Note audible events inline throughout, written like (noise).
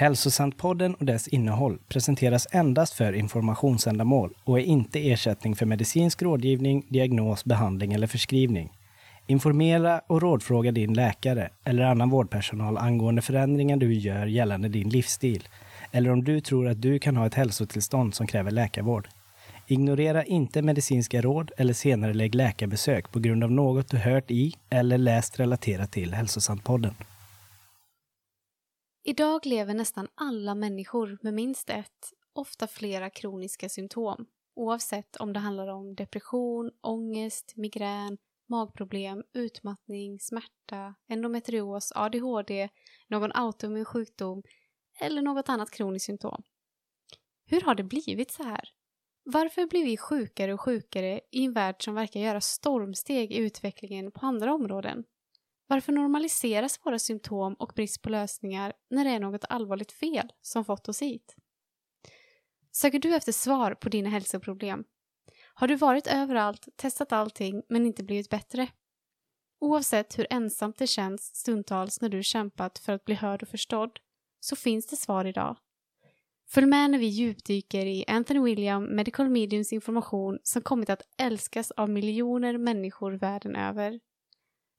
Hälsosantpodden och dess innehåll presenteras endast för informationsändamål och är inte ersättning för medicinsk rådgivning, diagnos, behandling eller förskrivning. Informera och rådfråga din läkare eller annan vårdpersonal angående förändringar du gör gällande din livsstil eller om du tror att du kan ha ett hälsotillstånd som kräver läkarvård. Ignorera inte medicinska råd eller senare lägg läkarbesök på grund av något du hört i eller läst relaterat till Hälsosantpodden. Idag lever nästan alla människor med minst ett, ofta flera kroniska symptom. Oavsett om det handlar om depression, ångest, migrän, magproblem, utmattning, smärta, endometrios, ADHD, någon autoimmun sjukdom eller något annat kroniskt symptom. Hur har det blivit så här? Varför blir vi sjukare och sjukare i en värld som verkar göra stormsteg i utvecklingen på andra områden? Varför normaliseras våra symptom och brist på lösningar när det är något allvarligt fel som fått oss hit? Söker du efter svar på dina hälsoproblem? Har du varit överallt, testat allting men inte blivit bättre? Oavsett hur ensamt det känns stundtals när du kämpat för att bli hörd och förstådd så finns det svar idag. Följ med när vi djupdyker i Anthony William Medical Mediums information som kommit att älskas av miljoner människor världen över.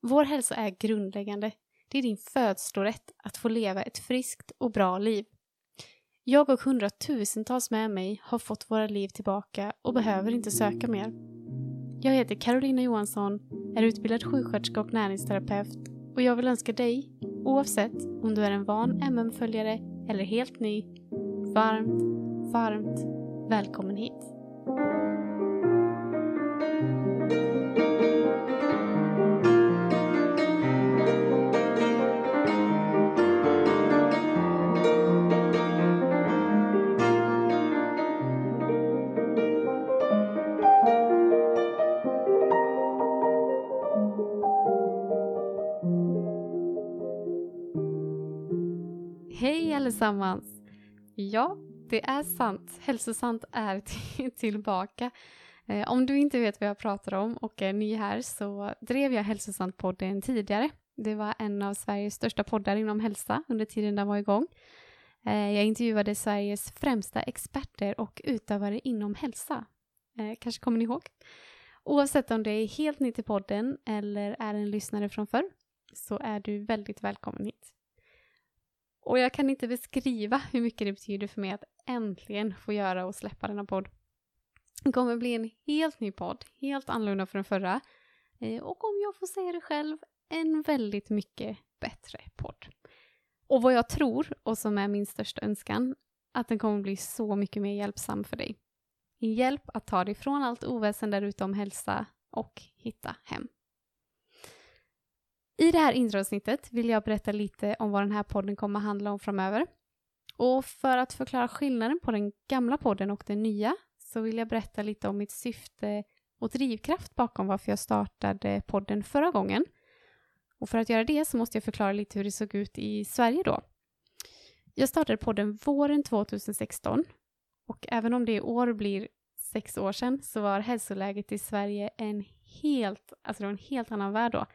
Vår hälsa är grundläggande. Det är din födslorätt att få leva ett friskt och bra liv. Jag och hundratusentals med mig har fått våra liv tillbaka och behöver inte söka mer. Jag heter Carolina Johansson, är utbildad sjuksköterska och näringsterapeut och jag vill önska dig, oavsett om du är en van MM-följare eller helt ny, varmt, varmt välkommen hit. Allesammans! Ja, det är sant. Hälsosamt är (laughs) tillbaka. Eh, om du inte vet vad jag pratar om och är ny här så drev jag Hälsosamt-podden tidigare. Det var en av Sveriges största poddar inom hälsa under tiden den var igång. Eh, jag intervjuade Sveriges främsta experter och utövare inom hälsa. Eh, kanske kommer ni ihåg? Oavsett om du är helt ny till podden eller är en lyssnare från förr så är du väldigt välkommen hit. Och jag kan inte beskriva hur mycket det betyder för mig att äntligen få göra och släppa denna podd. Det kommer bli en helt ny podd, helt annorlunda från den förra. Eh, och om jag får säga det själv, en väldigt mycket bättre podd. Och vad jag tror, och som är min största önskan, att den kommer bli så mycket mer hjälpsam för dig. En hjälp att ta dig från allt oväsen där ute om hälsa och hitta hem. I det här introavsnittet vill jag berätta lite om vad den här podden kommer att handla om framöver. Och för att förklara skillnaden på den gamla podden och den nya så vill jag berätta lite om mitt syfte och drivkraft bakom varför jag startade podden förra gången. Och för att göra det så måste jag förklara lite hur det såg ut i Sverige då. Jag startade podden våren 2016 och även om det i år blir sex år sedan så var hälsoläget i Sverige en helt, alltså det var en helt annan värld då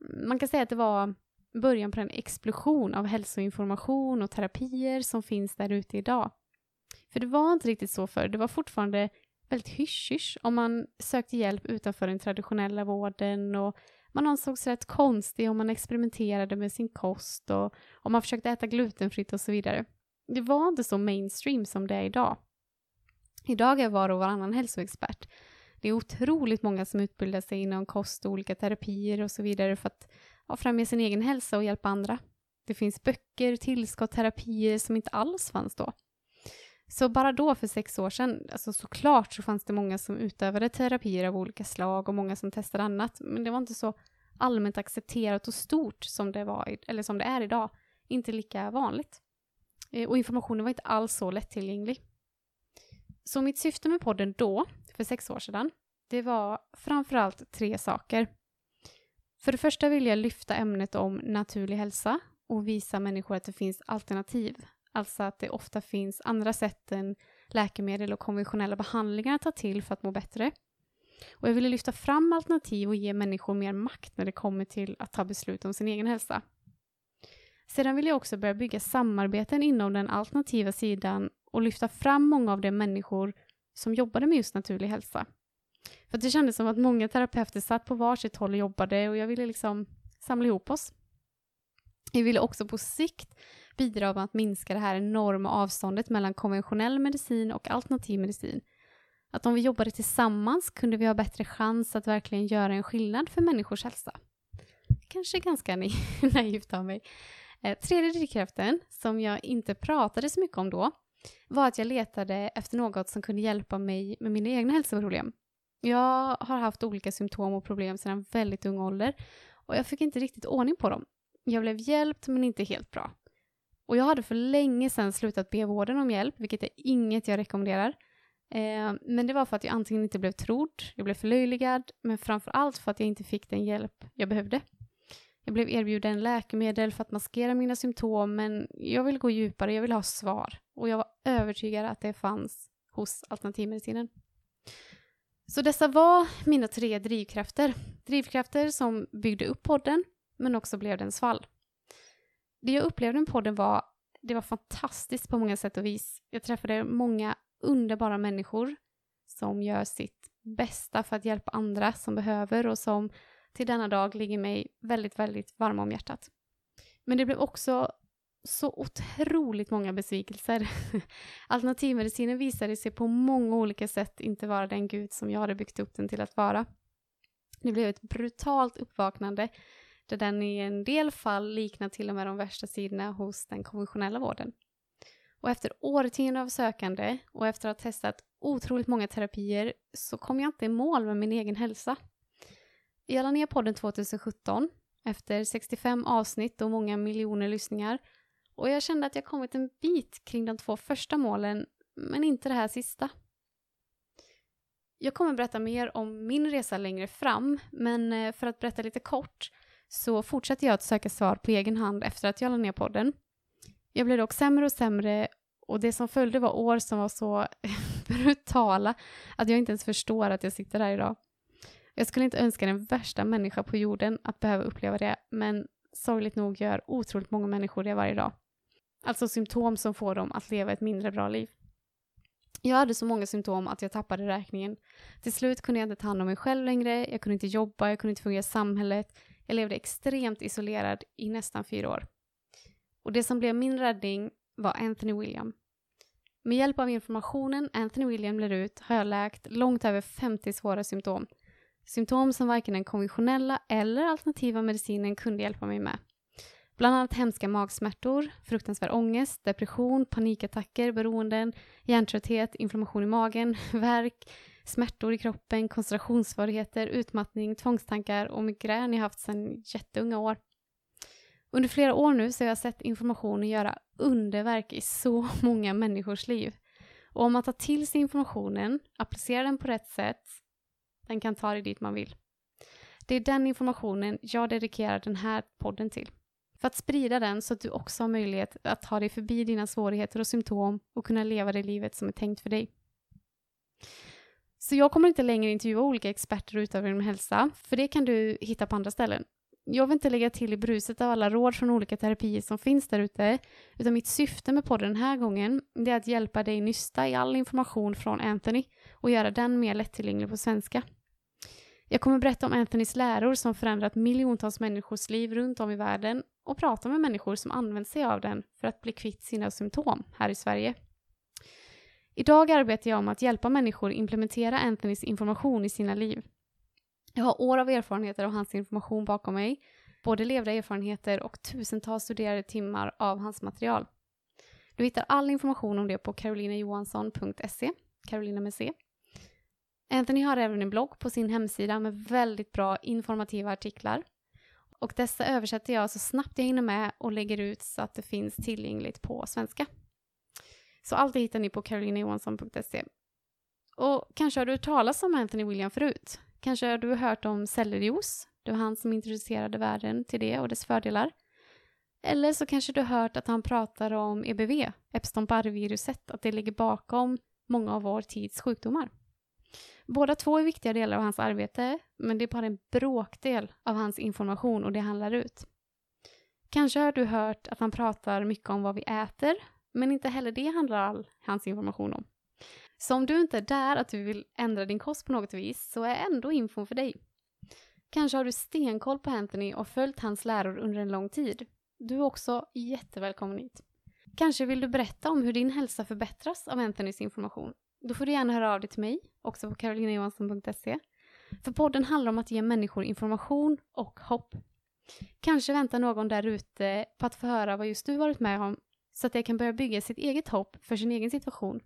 man kan säga att det var början på en explosion av hälsoinformation och terapier som finns där ute idag. För det var inte riktigt så förr. Det var fortfarande väldigt hysch om man sökte hjälp utanför den traditionella vården och man ansågs rätt konstig om man experimenterade med sin kost och om man försökte äta glutenfritt och så vidare. Det var inte så mainstream som det är idag. Idag är var och varannan hälsoexpert det är otroligt många som utbildar sig inom kost och olika terapier och så vidare för att ja, främja sin egen hälsa och hjälpa andra. Det finns böcker, tillskott, terapier som inte alls fanns då. Så bara då för sex år sedan, alltså såklart så fanns det många som utövade terapier av olika slag och många som testade annat, men det var inte så allmänt accepterat och stort som det, var, eller som det är idag. Inte lika vanligt. Eh, och informationen var inte alls så lättillgänglig. Så mitt syfte med podden då för sex år sedan, det var framförallt tre saker. För det första vill jag lyfta ämnet om naturlig hälsa och visa människor att det finns alternativ. Alltså att det ofta finns andra sätt än läkemedel och konventionella behandlingar att ta till för att må bättre. Och jag ville lyfta fram alternativ och ge människor mer makt när det kommer till att ta beslut om sin egen hälsa. Sedan vill jag också börja bygga samarbeten inom den alternativa sidan och lyfta fram många av de människor som jobbade med just naturlig hälsa. För det kändes som att många terapeuter satt på varsitt håll och jobbade och jag ville liksom samla ihop oss. Vi ville också på sikt bidra med att minska det här enorma avståndet mellan konventionell medicin och alternativ medicin. Att om vi jobbade tillsammans kunde vi ha bättre chans att verkligen göra en skillnad för människors hälsa. Kanske ganska (laughs) naivt av mig. Eh, tredje drivkraften, som jag inte pratade så mycket om då, var att jag letade efter något som kunde hjälpa mig med mina egna hälsoproblem. Jag har haft olika symptom och problem sedan väldigt ung ålder och jag fick inte riktigt ordning på dem. Jag blev hjälpt men inte helt bra. Och jag hade för länge sedan slutat be vården om hjälp, vilket är inget jag rekommenderar. Eh, men det var för att jag antingen inte blev trodd, jag blev förlöjligad, men framför allt för att jag inte fick den hjälp jag behövde. Jag blev erbjuden läkemedel för att maskera mina symptom, men jag vill gå djupare, jag vill ha svar. Och jag var övertygad att det fanns hos alternativmedicinen. Så dessa var mina tre drivkrafter. Drivkrafter som byggde upp podden, men också blev den svall. Det jag upplevde med podden var, det var fantastiskt på många sätt och vis. Jag träffade många underbara människor som gör sitt bästa för att hjälpa andra som behöver och som till denna dag ligger mig väldigt, väldigt varma om hjärtat. Men det blev också så otroligt många besvikelser. (laughs) Alternativmedicinen visade sig på många olika sätt inte vara den gud som jag hade byggt upp den till att vara. Det blev ett brutalt uppvaknande där den i en del fall liknar till och med de värsta sidorna hos den konventionella vården. Och efter årtionden av sökande och efter att ha testat otroligt många terapier så kom jag inte i mål med min egen hälsa. Jag la ner podden 2017 efter 65 avsnitt och många miljoner lyssningar och jag kände att jag kommit en bit kring de två första målen men inte det här sista. Jag kommer berätta mer om min resa längre fram men eh, för att berätta lite kort så fortsatte jag att söka svar på egen hand efter att jag la ner podden. Jag blev dock sämre och sämre och det som följde var år som var så (laughs) brutala att jag inte ens förstår att jag sitter här idag. Jag skulle inte önska den värsta människa på jorden att behöva uppleva det, men sorgligt nog gör otroligt många människor det varje dag. Alltså symptom som får dem att leva ett mindre bra liv. Jag hade så många symptom att jag tappade räkningen. Till slut kunde jag inte ta hand om mig själv längre, jag kunde inte jobba, jag kunde inte fungera i samhället. Jag levde extremt isolerad i nästan fyra år. Och det som blev min räddning var Anthony William. Med hjälp av informationen Anthony William lär ut har jag läkt långt över 50 svåra symptom. Symptom som varken den konventionella eller alternativa medicinen kunde hjälpa mig med. Bland annat hemska magsmärtor, fruktansvärd ångest, depression, panikattacker, beroenden, hjärntrötthet, inflammation i magen, (laughs) värk, smärtor i kroppen, koncentrationssvårigheter, utmattning, tvångstankar och migrän jag haft sedan jätteunga år. Under flera år nu så har jag sett informationen göra underverk i så (laughs) många människors liv. Och om man tar till sig informationen, applicerar den på rätt sätt, den kan ta dig dit man vill. Det är den informationen jag dedikerar den här podden till. För att sprida den så att du också har möjlighet att ta dig förbi dina svårigheter och symptom och kunna leva det livet som är tänkt för dig. Så jag kommer inte längre intervjua olika experter och utövare inom hälsa, för det kan du hitta på andra ställen. Jag vill inte lägga till i bruset av alla råd från olika terapier som finns där ute, utan mitt syfte med podden den här gången är att hjälpa dig nysta i all information från Anthony och göra den mer lättillgänglig på svenska. Jag kommer berätta om Anthonys läror som förändrat miljontals människors liv runt om i världen och prata med människor som använt sig av den för att bli kvitt sina symptom här i Sverige. Idag arbetar jag om att hjälpa människor implementera Anthonys information i sina liv. Jag har år av erfarenheter av hans information bakom mig, både levda erfarenheter och tusentals studerade timmar av hans material. Du hittar all information om det på karolinajohansson.se, Carolina med C. Anthony har även en blogg på sin hemsida med väldigt bra informativa artiklar. Och dessa översätter jag så snabbt jag hinner med och lägger ut så att det finns tillgängligt på svenska. Så allt det hittar ni på carolinajohansson.se. Och kanske har du hört talas om Anthony William förut? Kanske har du hört om sellerijuice? Det var han som introducerade världen till det och dess fördelar. Eller så kanske du har hört att han pratar om EBV, Epstein-Barr-viruset, att det ligger bakom många av vår tids sjukdomar. Båda två är viktiga delar av hans arbete, men det är bara en bråkdel av hans information och det han lär ut. Kanske har du hört att han pratar mycket om vad vi äter, men inte heller det handlar all hans information om. Så om du inte är där att du vill ändra din kost på något vis så är ändå infon för dig. Kanske har du stenkoll på Anthony och följt hans läror under en lång tid. Du är också jättevälkommen hit. Kanske vill du berätta om hur din hälsa förbättras av Anthonys information. Då får du gärna höra av dig till mig, också på karolinajohansson.se. För podden handlar om att ge människor information och hopp. Kanske väntar någon där ute på att få höra vad just du varit med om så att de kan börja bygga sitt eget hopp för sin egen situation.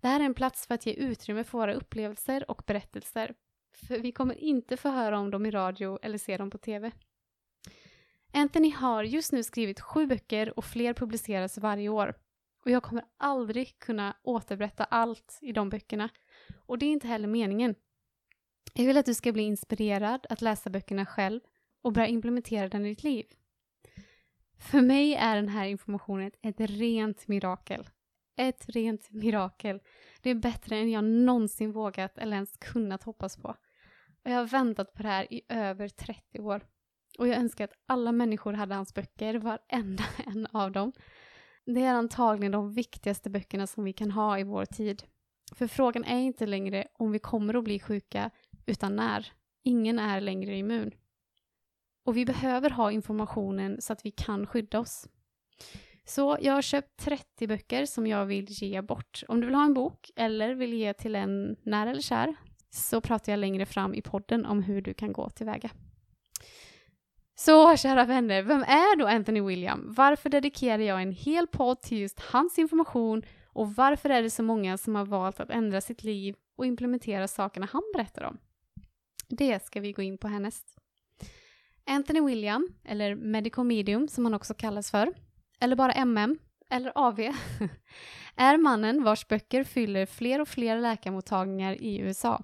Det här är en plats för att ge utrymme för våra upplevelser och berättelser. För vi kommer inte få höra om dem i radio eller se dem på TV. Anthony har just nu skrivit sju böcker och fler publiceras varje år. Och jag kommer aldrig kunna återberätta allt i de böckerna. Och det är inte heller meningen. Jag vill att du ska bli inspirerad att läsa böckerna själv och börja implementera den i ditt liv. För mig är den här informationen ett rent mirakel. Ett rent mirakel. Det är bättre än jag någonsin vågat eller ens kunnat hoppas på. Och jag har väntat på det här i över 30 år. Och jag önskar att alla människor hade hans böcker, varenda (laughs) en av dem. Det är antagligen de viktigaste böckerna som vi kan ha i vår tid. För frågan är inte längre om vi kommer att bli sjuka, utan när. Ingen är längre immun. Och vi behöver ha informationen så att vi kan skydda oss. Så jag har köpt 30 böcker som jag vill ge bort. Om du vill ha en bok eller vill ge till en nära eller kär så pratar jag längre fram i podden om hur du kan gå tillväga. Så kära vänner, vem är då Anthony William? Varför dedikerar jag en hel podd till just hans information och varför är det så många som har valt att ändra sitt liv och implementera sakerna han berättar om? Det ska vi gå in på härnäst. Anthony William, eller Medical Medium som han också kallas för, eller bara MM, eller AV, (laughs) är mannen vars böcker fyller fler och fler läkarmottagningar i USA.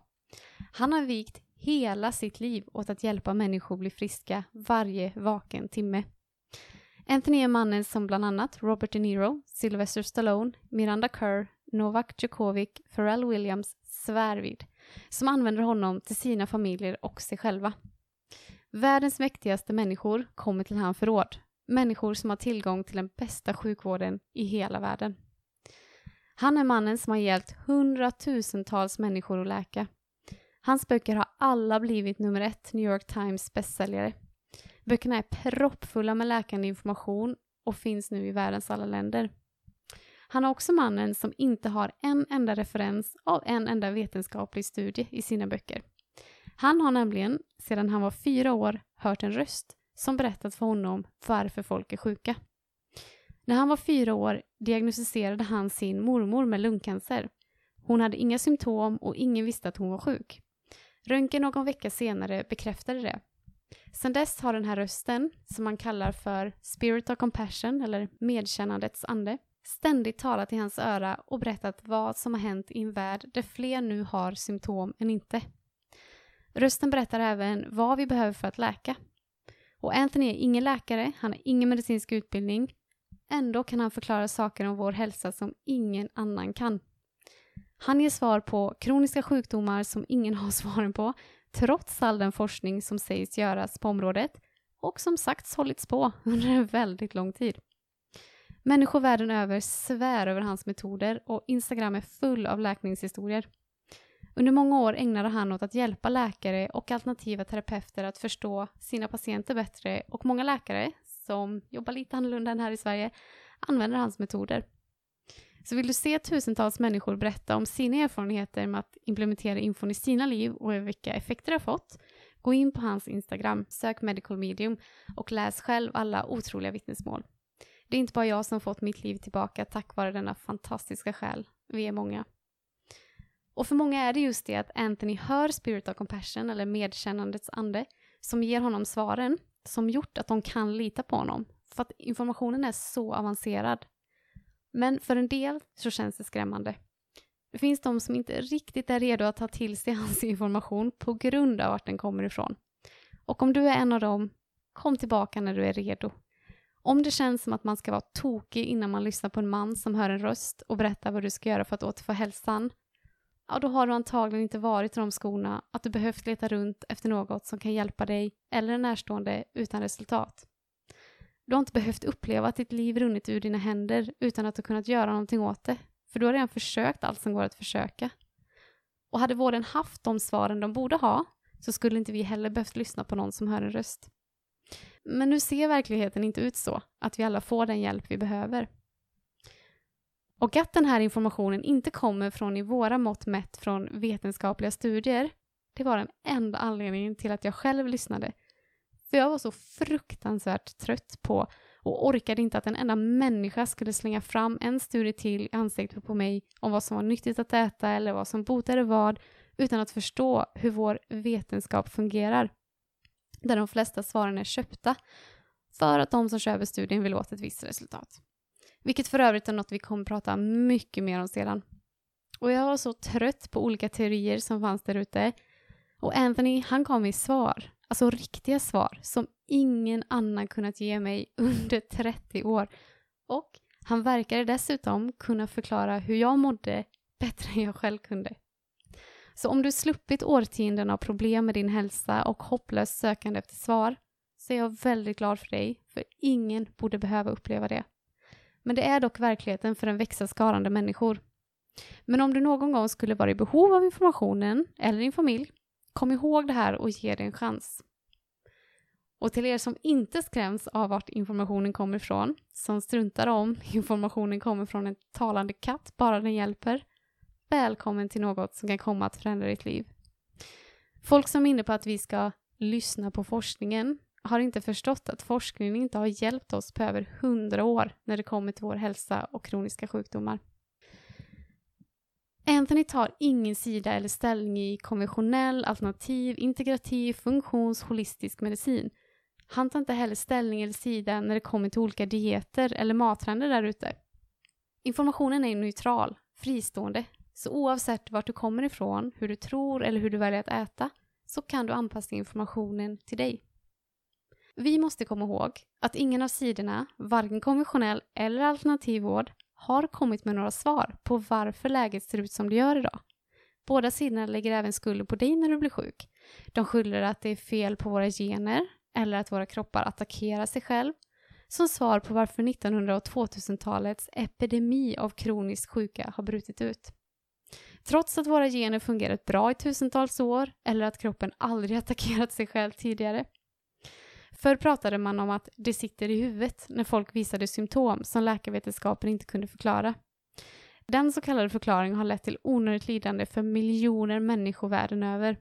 Han har vikt hela sitt liv åt att hjälpa människor bli friska varje vaken timme. Anthony är mannen som bland annat Robert De Niro, Sylvester Stallone, Miranda Kerr, Novak Djokovic, Pharrell Williams svär vid, som använder honom till sina familjer och sig själva. Världens mäktigaste människor kommer till hans förråd, människor som har tillgång till den bästa sjukvården i hela världen. Han är mannen som har hjälpt hundratusentals människor att läka. Hans böcker har alla blivit nummer ett New York Times bästsäljare. Böckerna är proppfulla med läkande information och finns nu i världens alla länder. Han är också mannen som inte har en enda referens av en enda vetenskaplig studie i sina böcker. Han har nämligen, sedan han var fyra år, hört en röst som berättat för honom varför folk är sjuka. När han var fyra år diagnostiserade han sin mormor med lungcancer. Hon hade inga symptom och ingen visste att hon var sjuk. Röntgen någon vecka senare bekräftade det. Sedan dess har den här rösten, som man kallar för Spirit of Compassion eller medkännandets ande, ständigt talat i hans öra och berättat vad som har hänt i en värld där fler nu har symptom än inte. Rösten berättar även vad vi behöver för att läka. Och Anthony är ingen läkare, han har ingen medicinsk utbildning. Ändå kan han förklara saker om vår hälsa som ingen annan kan. Han ger svar på kroniska sjukdomar som ingen (laughs) har svaren på, trots all den forskning som sägs göras på området och som sagts hållits på (laughs) under en väldigt lång tid. Människor världen över svär över hans metoder och Instagram är full av läkningshistorier. Under många år ägnade han åt att hjälpa läkare och alternativa terapeuter att förstå sina patienter bättre och många läkare, som jobbar lite annorlunda än här i Sverige, använder hans metoder. Så vill du se tusentals människor berätta om sina erfarenheter med att implementera infon i sina liv och vilka effekter det har fått, gå in på hans Instagram, sök medical medium och läs själv alla otroliga vittnesmål. Det är inte bara jag som fått mitt liv tillbaka tack vare denna fantastiska själ. Vi är många. Och för många är det just det att Anthony hör Spirit of Compassion, eller medkännandets ande, som ger honom svaren, som gjort att de kan lita på honom. För att informationen är så avancerad. Men för en del så känns det skrämmande. Det finns de som inte riktigt är redo att ta till sig (laughs) hans information på grund av vart den kommer ifrån. Och om du är en av dem, kom tillbaka när du är redo. Om det känns som att man ska vara tokig innan man lyssnar på en man som hör en röst och berättar vad du ska göra för att återfå hälsan, ja då har du antagligen inte varit i de skorna att du behövt leta runt efter något som kan hjälpa dig eller en närstående utan resultat. Du har inte behövt uppleva att ditt liv runnit ur dina händer utan att du kunnat göra någonting åt det. För du har redan försökt allt som går att försöka. Och hade vården haft de svaren de borde ha så skulle inte vi heller behövt lyssna på någon som hör en röst. Men nu ser verkligheten inte ut så, att vi alla får den hjälp vi behöver. Och att den här informationen inte kommer från i våra mått mätt från vetenskapliga studier, det var den enda anledningen till att jag själv lyssnade. För jag var så fruktansvärt trött på och orkade inte att en enda människa skulle slänga fram en studie till i ansiktet på mig om vad som var nyttigt att äta eller vad som botade vad utan att förstå hur vår vetenskap fungerar. Där de flesta svaren är köpta för att de som köper studien vill åt ett visst resultat. Vilket för övrigt är något vi kommer prata mycket mer om sedan. Och jag var så trött på olika teorier som fanns där ute. Och Anthony, han gav mig svar. Alltså riktiga svar som ingen annan kunnat ge mig under 30 år. Och han verkade dessutom kunna förklara hur jag mådde bättre än jag själv kunde. Så om du sluppit årtionden av problem med din hälsa och hopplöst sökande efter svar så är jag väldigt glad för dig, för ingen borde behöva uppleva det. Men det är dock verkligheten för en växa skarande människor. Men om du någon gång skulle vara i behov av informationen, eller din familj, kom ihåg det här och ge det en chans. Och till er som inte skräms av vart informationen kommer ifrån, som struntar om (laughs) informationen kommer från en talande katt, bara den hjälper, välkommen till något som kan komma att förändra ditt liv. Folk som är inne på att vi ska lyssna på forskningen har inte förstått att forskningen inte har hjälpt oss på över hundra år när det kommer till vår hälsa och kroniska sjukdomar. Anthony tar ingen sida eller ställning i konventionell, alternativ, integrativ, funktions, holistisk medicin. Han tar inte heller ställning eller sida när det kommer till olika dieter eller mattrender där ute. Informationen är neutral, fristående, så oavsett vart du kommer ifrån, hur du tror eller hur du väljer att äta, så kan du anpassa informationen till dig. Vi måste komma ihåg att ingen av sidorna, varken konventionell eller alternativ vård, har kommit med några svar på varför läget ser ut som det gör idag. Båda sidorna lägger även skulden på dig när du blir sjuk. De skyller att det är fel på våra gener eller att våra kroppar attackerar sig själv som svar på varför 1900 och 2000-talets epidemi av kroniskt sjuka har brutit ut. Trots att våra gener fungerat bra i tusentals år eller att kroppen aldrig attackerat sig själv tidigare. Förr pratade man om att det sitter i huvudet när folk visade symptom som läkarvetenskapen inte kunde förklara. Den så kallade förklaringen har lett till onödigt lidande för miljoner människor världen över.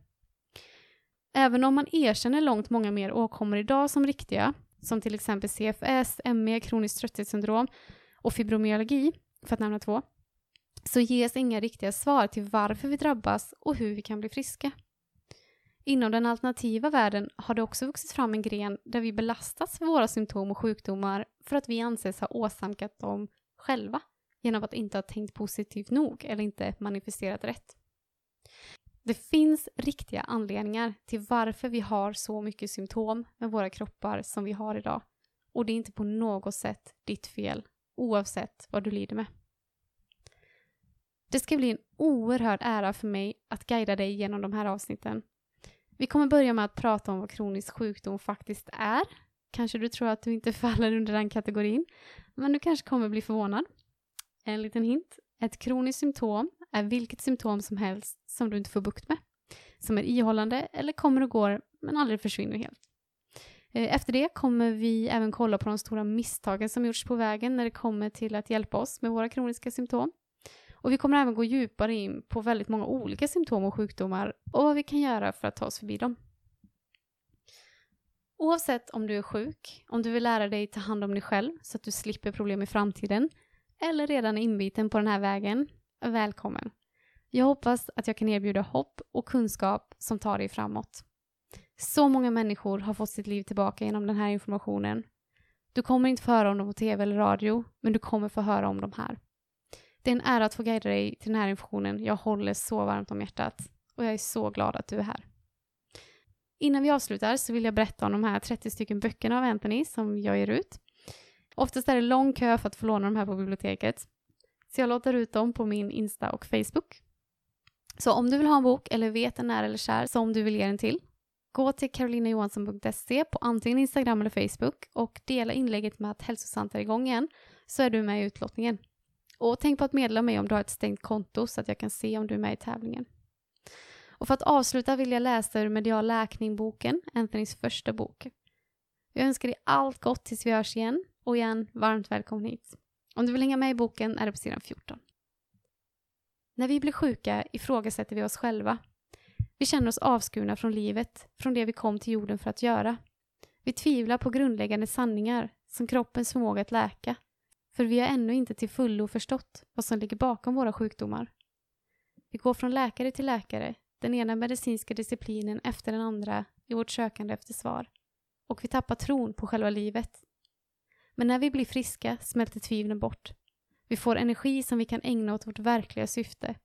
Även om man erkänner långt många mer åkommor idag som riktiga, som till exempel CFS, ME, kroniskt trötthetssyndrom och fibromyalgi, för att nämna två, så ges inga riktiga svar till varför vi drabbas och hur vi kan bli friska. Inom den alternativa världen har det också vuxit fram en gren där vi belastas för våra symptom och sjukdomar för att vi anses ha åsamkat dem själva genom att inte ha tänkt positivt nog eller inte manifesterat rätt. Det finns riktiga anledningar till varför vi har så mycket symptom med våra kroppar som vi har idag. Och det är inte på något sätt ditt fel, oavsett vad du lider med. Det ska bli en oerhörd ära för mig att guida dig genom de här avsnitten. Vi kommer börja med att prata om vad kronisk sjukdom faktiskt är. Kanske du tror att du inte (laughs) faller under den kategorin, men du kanske kommer bli förvånad. En liten hint. Ett kroniskt symptom är vilket symptom som helst som du inte får bukt med. Som är ihållande eller kommer och går men aldrig försvinner helt. Eh, efter det kommer vi även kolla på de stora misstagen som gjorts på vägen när det kommer till att hjälpa oss med våra kroniska symptom. Och vi kommer även gå djupare in på väldigt många olika symptom och sjukdomar och vad vi kan göra för att ta oss förbi dem. Oavsett om du är sjuk, om du vill lära dig ta hand om dig själv så att du slipper problem i framtiden eller redan är inbiten på den här vägen, välkommen. Jag hoppas att jag kan erbjuda hopp och kunskap som tar dig framåt. Så många människor har fått sitt liv tillbaka genom den här informationen. Du kommer inte få höra om dem på tv eller radio, men du kommer få höra om dem här. Det är en ära att få guida dig till den här informationen. Jag håller så varmt om hjärtat och jag är så glad att du är här. Innan vi avslutar så vill jag berätta om de här 30 stycken böckerna av Anthony som jag ger ut. Oftast är det lång kö för att få låna de här på biblioteket. Så jag låter ut dem på min Insta och Facebook. Så om du vill ha en bok eller vet en nära eller kär som du vill ge den till Gå till karolinajohansson.se på antingen Instagram eller Facebook och dela inlägget med att Hälsosamt är igång igen så är du med i utlottningen. Och tänk på att meddela mig om du har ett stängt konto så att jag kan se om du är med i tävlingen. Och för att avsluta vill jag läsa ur Medial läkning-boken, Anthonys första bok. Jag önskar dig allt gott tills vi hörs igen och igen, varmt välkommen hit. Om du vill hänga med i boken är det på sidan 14. När vi blir sjuka ifrågasätter vi oss själva. Vi känner oss avskurna från livet, från det vi kom till jorden för att göra. Vi tvivlar på grundläggande sanningar, som kroppens förmåga att läka, för vi har ännu inte till fullo förstått vad som ligger bakom våra sjukdomar. Vi går från läkare till läkare, den ena medicinska disciplinen efter den andra i vårt sökande efter svar. Och vi tappar tron på själva livet. Men när vi blir friska smälter tvivlen bort. Vi får energi som vi kan ägna åt vårt verkliga syfte.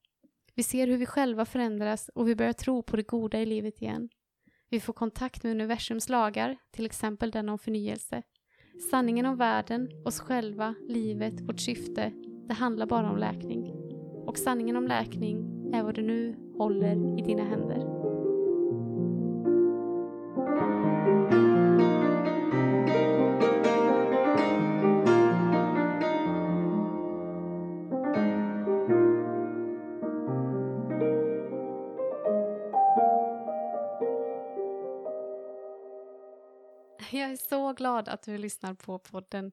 Vi ser hur vi själva förändras och vi börjar tro på det goda i livet igen. Vi får kontakt med universums lagar, till exempel den om förnyelse. Sanningen om världen, oss själva, livet, vårt syfte, det handlar bara om läkning. Och sanningen om läkning är vad du nu håller i dina händer. Glad att du lyssnar på podden.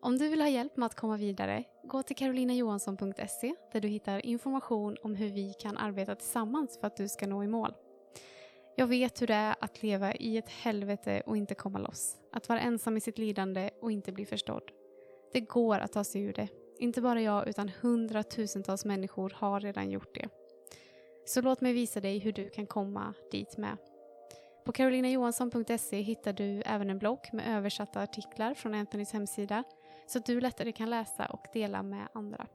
Om du vill ha hjälp med att komma vidare, gå till karolinajohansson.se där du hittar information om hur vi kan arbeta tillsammans för att du ska nå i mål. Jag vet hur det är att leva i ett helvete och inte komma loss. Att vara ensam i sitt lidande och inte bli förstådd. Det går att ta sig ur det. Inte bara jag utan hundratusentals människor har redan gjort det. Så låt mig visa dig hur du kan komma dit med. På carolinajohansson.se hittar du även en blogg med översatta artiklar från Anthonys hemsida så att du lättare kan läsa och dela med andra.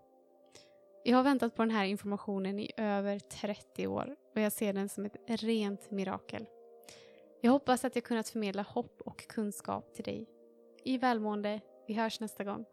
Jag har väntat på den här informationen i över 30 år och jag ser den som ett rent mirakel. Jag hoppas att jag kunnat förmedla hopp och kunskap till dig. I välmående, vi hörs nästa gång.